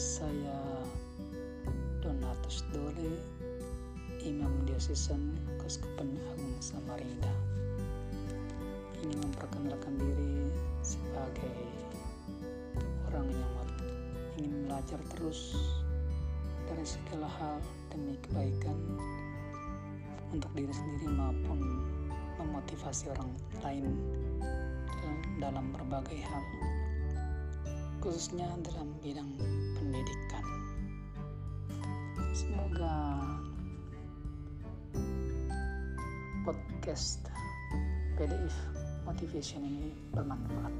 saya Donatus Dole, Imam Diocesan Keuskupan Agung Samarinda. Ini memperkenalkan diri sebagai orang yang ingin belajar terus dari segala hal demi kebaikan untuk diri sendiri maupun memotivasi orang lain dalam berbagai hal khususnya dalam bidang pendidikan. Semoga podcast PDF Motivation ini bermanfaat.